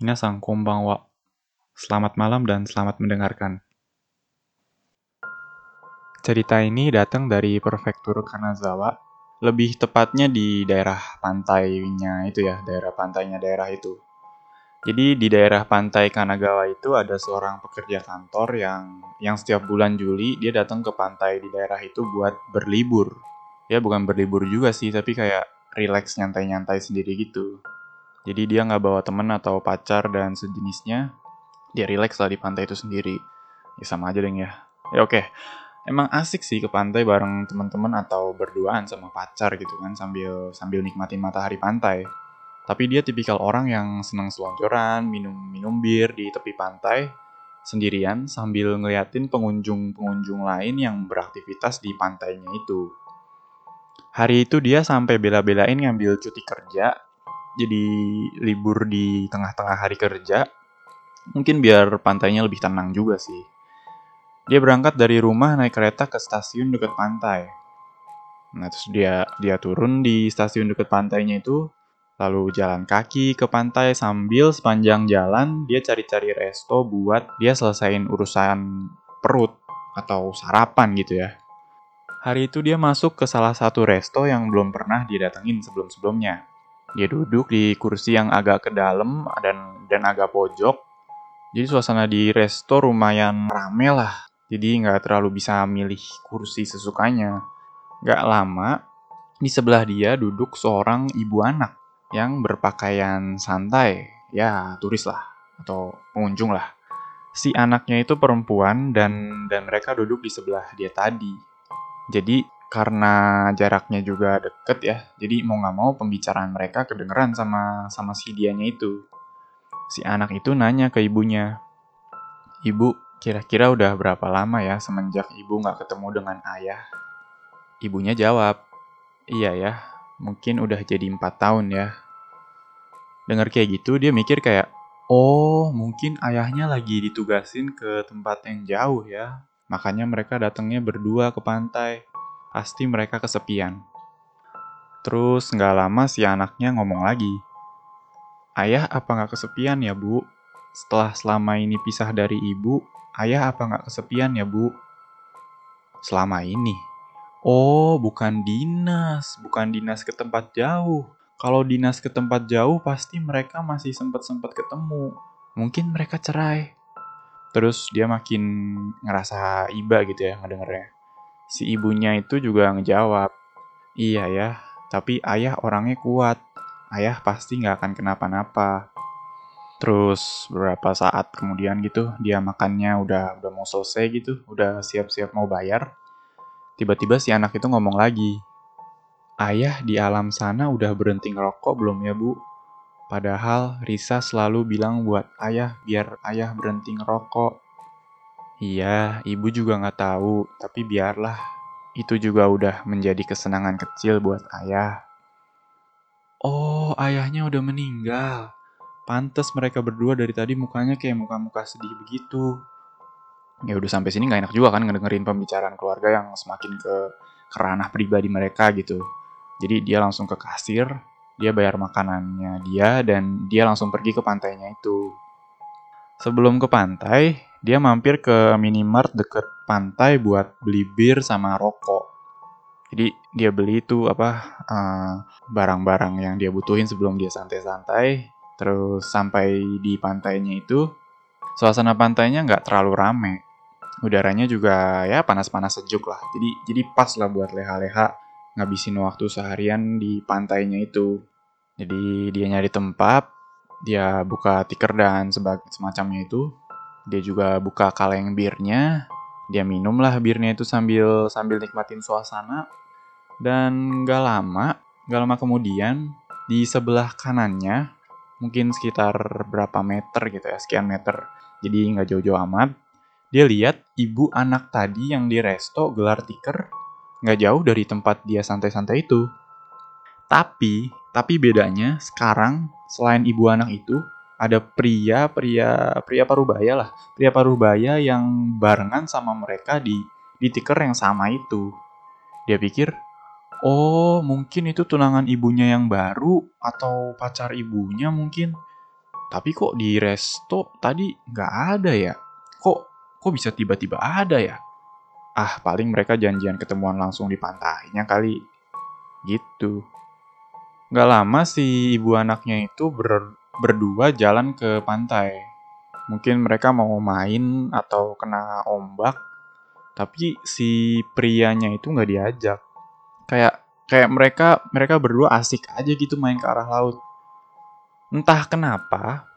Minasan konbanwa. Selamat malam dan selamat mendengarkan. Cerita ini datang dari prefektur Kanazawa, lebih tepatnya di daerah pantainya itu ya, daerah pantainya daerah itu. Jadi di daerah pantai Kanagawa itu ada seorang pekerja kantor yang yang setiap bulan Juli dia datang ke pantai di daerah itu buat berlibur. Ya bukan berlibur juga sih, tapi kayak relax nyantai-nyantai sendiri gitu. Jadi dia nggak bawa temen atau pacar dan sejenisnya, dia relax lah di pantai itu sendiri. Ya sama aja deh ya. Ya oke, emang asik sih ke pantai bareng teman-teman atau berduaan sama pacar gitu kan sambil sambil nikmatin matahari pantai. Tapi dia tipikal orang yang senang selonjoran, minum-minum bir di tepi pantai sendirian sambil ngeliatin pengunjung-pengunjung lain yang beraktivitas di pantainya itu. Hari itu dia sampai bela-belain ngambil cuti kerja, jadi libur di tengah-tengah hari kerja, mungkin biar pantainya lebih tenang juga sih. Dia berangkat dari rumah naik kereta ke stasiun dekat pantai. Nah, terus dia dia turun di stasiun dekat pantainya itu, lalu jalan kaki ke pantai sambil sepanjang jalan dia cari-cari resto buat dia selesain urusan perut atau sarapan gitu ya. Hari itu dia masuk ke salah satu resto yang belum pernah dia datengin sebelum-sebelumnya. Dia duduk di kursi yang agak ke dalam dan dan agak pojok. Jadi suasana di resto lumayan rame lah jadi nggak terlalu bisa milih kursi sesukanya. Gak lama, di sebelah dia duduk seorang ibu anak yang berpakaian santai, ya turis lah, atau pengunjung lah. Si anaknya itu perempuan dan dan mereka duduk di sebelah dia tadi. Jadi karena jaraknya juga deket ya, jadi mau nggak mau pembicaraan mereka kedengeran sama sama si dianya itu. Si anak itu nanya ke ibunya, Ibu, Kira-kira udah berapa lama ya semenjak ibu nggak ketemu dengan ayah? Ibunya jawab, iya ya, mungkin udah jadi empat tahun ya. Dengar kayak gitu, dia mikir kayak, oh mungkin ayahnya lagi ditugasin ke tempat yang jauh ya. Makanya mereka datangnya berdua ke pantai. Pasti mereka kesepian. Terus nggak lama si anaknya ngomong lagi, Ayah apa nggak kesepian ya bu? Setelah selama ini pisah dari ibu, Ayah apa nggak kesepian ya bu? Selama ini. Oh, bukan dinas, bukan dinas ke tempat jauh. Kalau dinas ke tempat jauh pasti mereka masih sempat-sempat ketemu. Mungkin mereka cerai. Terus dia makin ngerasa iba gitu ya ngedengernya. Si ibunya itu juga ngejawab, Iya ya, tapi ayah orangnya kuat. Ayah pasti nggak akan kenapa-napa. Terus beberapa saat kemudian gitu, dia makannya udah udah mau selesai gitu, udah siap-siap mau bayar. Tiba-tiba si anak itu ngomong lagi, Ayah di alam sana udah berhenti ngerokok belum ya bu? Padahal Risa selalu bilang buat ayah biar ayah berhenti ngerokok. Iya, ibu juga nggak tahu, tapi biarlah. Itu juga udah menjadi kesenangan kecil buat ayah. Oh, ayahnya udah meninggal. Pantes mereka berdua dari tadi mukanya kayak muka-muka sedih begitu. Ya udah sampai sini nggak enak juga kan ngedengerin pembicaraan keluarga yang semakin ke kerana pribadi mereka gitu. Jadi dia langsung ke kasir, dia bayar makanannya dia dan dia langsung pergi ke pantainya itu. Sebelum ke pantai, dia mampir ke minimart deket pantai buat beli bir sama rokok. Jadi dia beli itu apa eh, barang-barang uh, yang dia butuhin sebelum dia santai-santai Terus sampai di pantainya itu, suasana pantainya nggak terlalu rame. Udaranya juga ya panas-panas sejuk lah. Jadi jadi pas lah buat leha-leha ngabisin waktu seharian di pantainya itu. Jadi dia nyari tempat, dia buka tiker dan semacamnya itu. Dia juga buka kaleng birnya, dia minum lah birnya itu sambil sambil nikmatin suasana. Dan gak lama, gak lama kemudian di sebelah kanannya mungkin sekitar berapa meter gitu ya, sekian meter. Jadi nggak jauh-jauh amat. Dia lihat ibu anak tadi yang di resto gelar tiker nggak jauh dari tempat dia santai-santai itu. Tapi, tapi bedanya sekarang selain ibu anak itu ada pria, pria, pria parubaya lah, pria parubaya yang barengan sama mereka di di tiker yang sama itu. Dia pikir, Oh, mungkin itu tunangan ibunya yang baru atau pacar ibunya mungkin. tapi kok di resto tadi nggak ada ya? Kok kok bisa tiba-tiba ada ya? Ah, paling mereka janjian ketemuan langsung di pantainya kali. Gitu. Gak lama si ibu anaknya itu ber, berdua jalan ke pantai. Mungkin mereka mau main atau kena ombak, tapi si prianya itu nggak diajak. Kayak kayak mereka mereka berdua asik aja gitu main ke arah laut. Entah kenapa,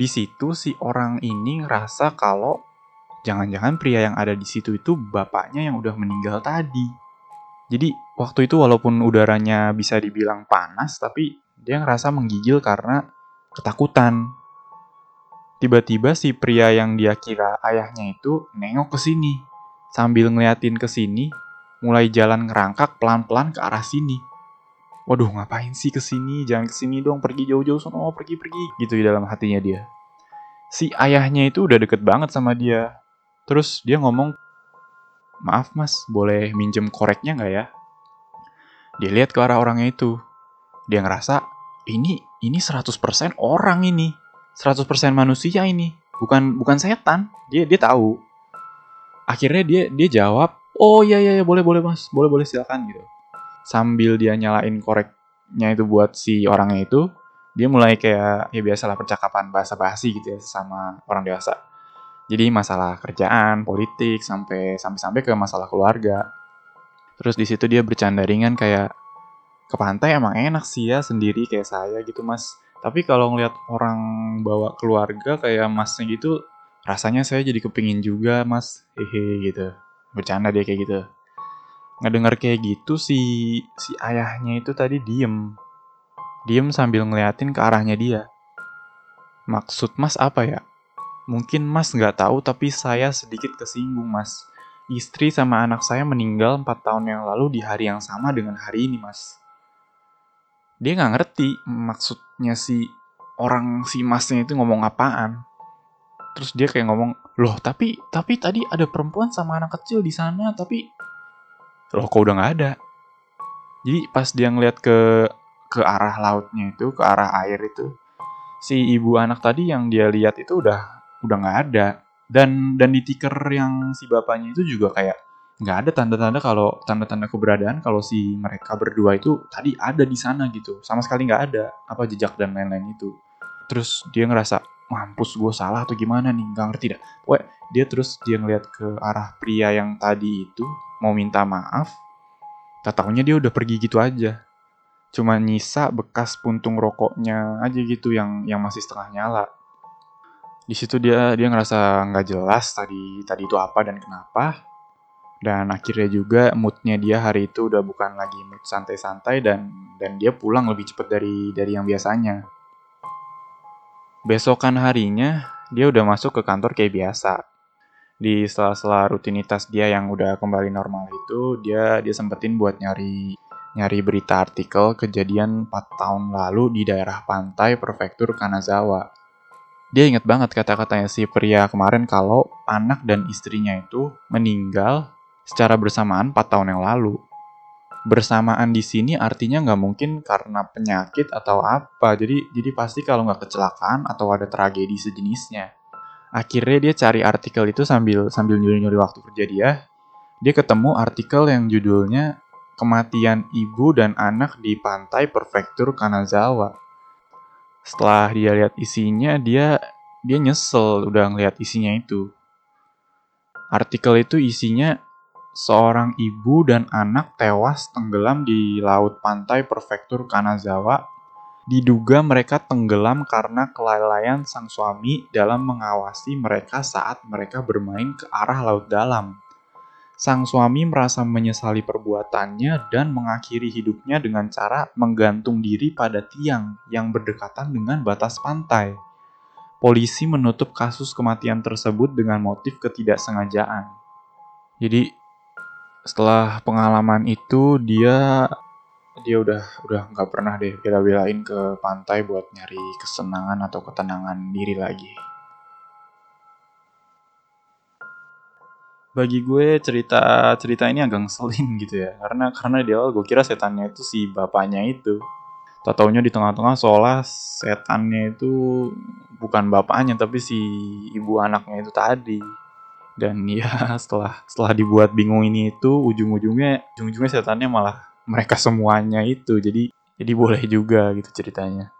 di situ si orang ini ngerasa kalau jangan-jangan pria yang ada di situ itu bapaknya yang udah meninggal tadi. Jadi waktu itu walaupun udaranya bisa dibilang panas, tapi dia ngerasa menggigil karena ketakutan. Tiba-tiba si pria yang dia kira ayahnya itu nengok ke sini. Sambil ngeliatin ke sini, mulai jalan ngerangkak pelan-pelan ke arah sini waduh ngapain sih ke sini jangan ke sini dong pergi jauh-jauh sono pergi pergi gitu di dalam hatinya dia si ayahnya itu udah deket banget sama dia terus dia ngomong maaf mas. Boleh minjem koreknya nggak ya? Dia lihat ke arah orangnya itu. Dia ngerasa ini ini 100% orang ini. 100% manusia ini. Bukan bukan setan. Dia dia tahu. Akhirnya dia dia jawab oh iya iya, iya boleh boleh mas. Boleh boleh silakan gitu. Sambil dia nyalain koreknya itu buat si orangnya itu, dia mulai kayak ya biasalah percakapan bahasa basi gitu ya sama orang dewasa. Jadi masalah kerjaan, politik sampai sampai sampai ke masalah keluarga. Terus di situ dia bercanda ringan kayak ke pantai emang enak sih ya sendiri kayak saya gitu mas. Tapi kalau ngeliat orang bawa keluarga kayak masnya gitu, rasanya saya jadi kepingin juga mas, hehe gitu. Bercanda dia kayak gitu ngedengar kayak gitu si si ayahnya itu tadi diem diem sambil ngeliatin ke arahnya dia maksud mas apa ya mungkin mas nggak tahu tapi saya sedikit kesinggung mas. Istri sama anak saya meninggal 4 tahun yang lalu di hari yang sama dengan hari ini mas. Dia nggak ngerti maksudnya si orang si masnya itu ngomong apaan. Terus dia kayak ngomong loh tapi tapi tadi ada perempuan sama anak kecil di sana tapi loh kok udah nggak ada? Jadi pas dia ngeliat ke ke arah lautnya itu ke arah air itu si ibu anak tadi yang dia lihat itu udah udah nggak ada. Dan dan di tiker yang si bapaknya itu juga kayak nggak ada tanda-tanda kalau tanda-tanda keberadaan kalau si mereka berdua itu tadi ada di sana gitu. Sama sekali nggak ada. Apa jejak dan lain-lain itu. Terus dia ngerasa mampus gue salah atau gimana nih? Nggak ngerti dah. Pokoknya dia terus dia ngeliat ke arah pria yang tadi itu mau minta maaf, tak tahunya dia udah pergi gitu aja. Cuma nyisa bekas puntung rokoknya aja gitu yang yang masih setengah nyala. Di situ dia dia ngerasa nggak jelas tadi tadi itu apa dan kenapa. Dan akhirnya juga moodnya dia hari itu udah bukan lagi mood santai-santai dan dan dia pulang lebih cepat dari dari yang biasanya. Besokan harinya dia udah masuk ke kantor kayak biasa di sela-sela rutinitas dia yang udah kembali normal itu dia dia sempetin buat nyari nyari berita artikel kejadian 4 tahun lalu di daerah pantai prefektur Kanazawa. Dia inget banget kata-katanya si pria kemarin kalau anak dan istrinya itu meninggal secara bersamaan 4 tahun yang lalu. Bersamaan di sini artinya nggak mungkin karena penyakit atau apa. Jadi jadi pasti kalau nggak kecelakaan atau ada tragedi sejenisnya akhirnya dia cari artikel itu sambil sambil nyuri-nyuri waktu kerja dia. Dia ketemu artikel yang judulnya Kematian Ibu dan Anak di Pantai Prefektur Kanazawa. Setelah dia lihat isinya, dia dia nyesel udah ngeliat isinya itu. Artikel itu isinya seorang ibu dan anak tewas tenggelam di laut pantai prefektur Kanazawa Diduga mereka tenggelam karena kelalaian sang suami dalam mengawasi mereka saat mereka bermain ke arah laut dalam. Sang suami merasa menyesali perbuatannya dan mengakhiri hidupnya dengan cara menggantung diri pada tiang yang berdekatan dengan batas pantai. Polisi menutup kasus kematian tersebut dengan motif ketidaksengajaan. Jadi, setelah pengalaman itu, dia dia udah udah nggak pernah deh bela-belain ke pantai buat nyari kesenangan atau ketenangan diri lagi. Bagi gue cerita cerita ini agak ngeselin gitu ya, karena karena di awal gue kira setannya itu si bapaknya itu. Tak taunya di tengah-tengah seolah setannya itu bukan bapaknya tapi si ibu anaknya itu tadi. Dan ya setelah setelah dibuat bingung ini itu ujung-ujungnya ujung-ujungnya setannya malah mereka semuanya itu. Jadi jadi boleh juga gitu ceritanya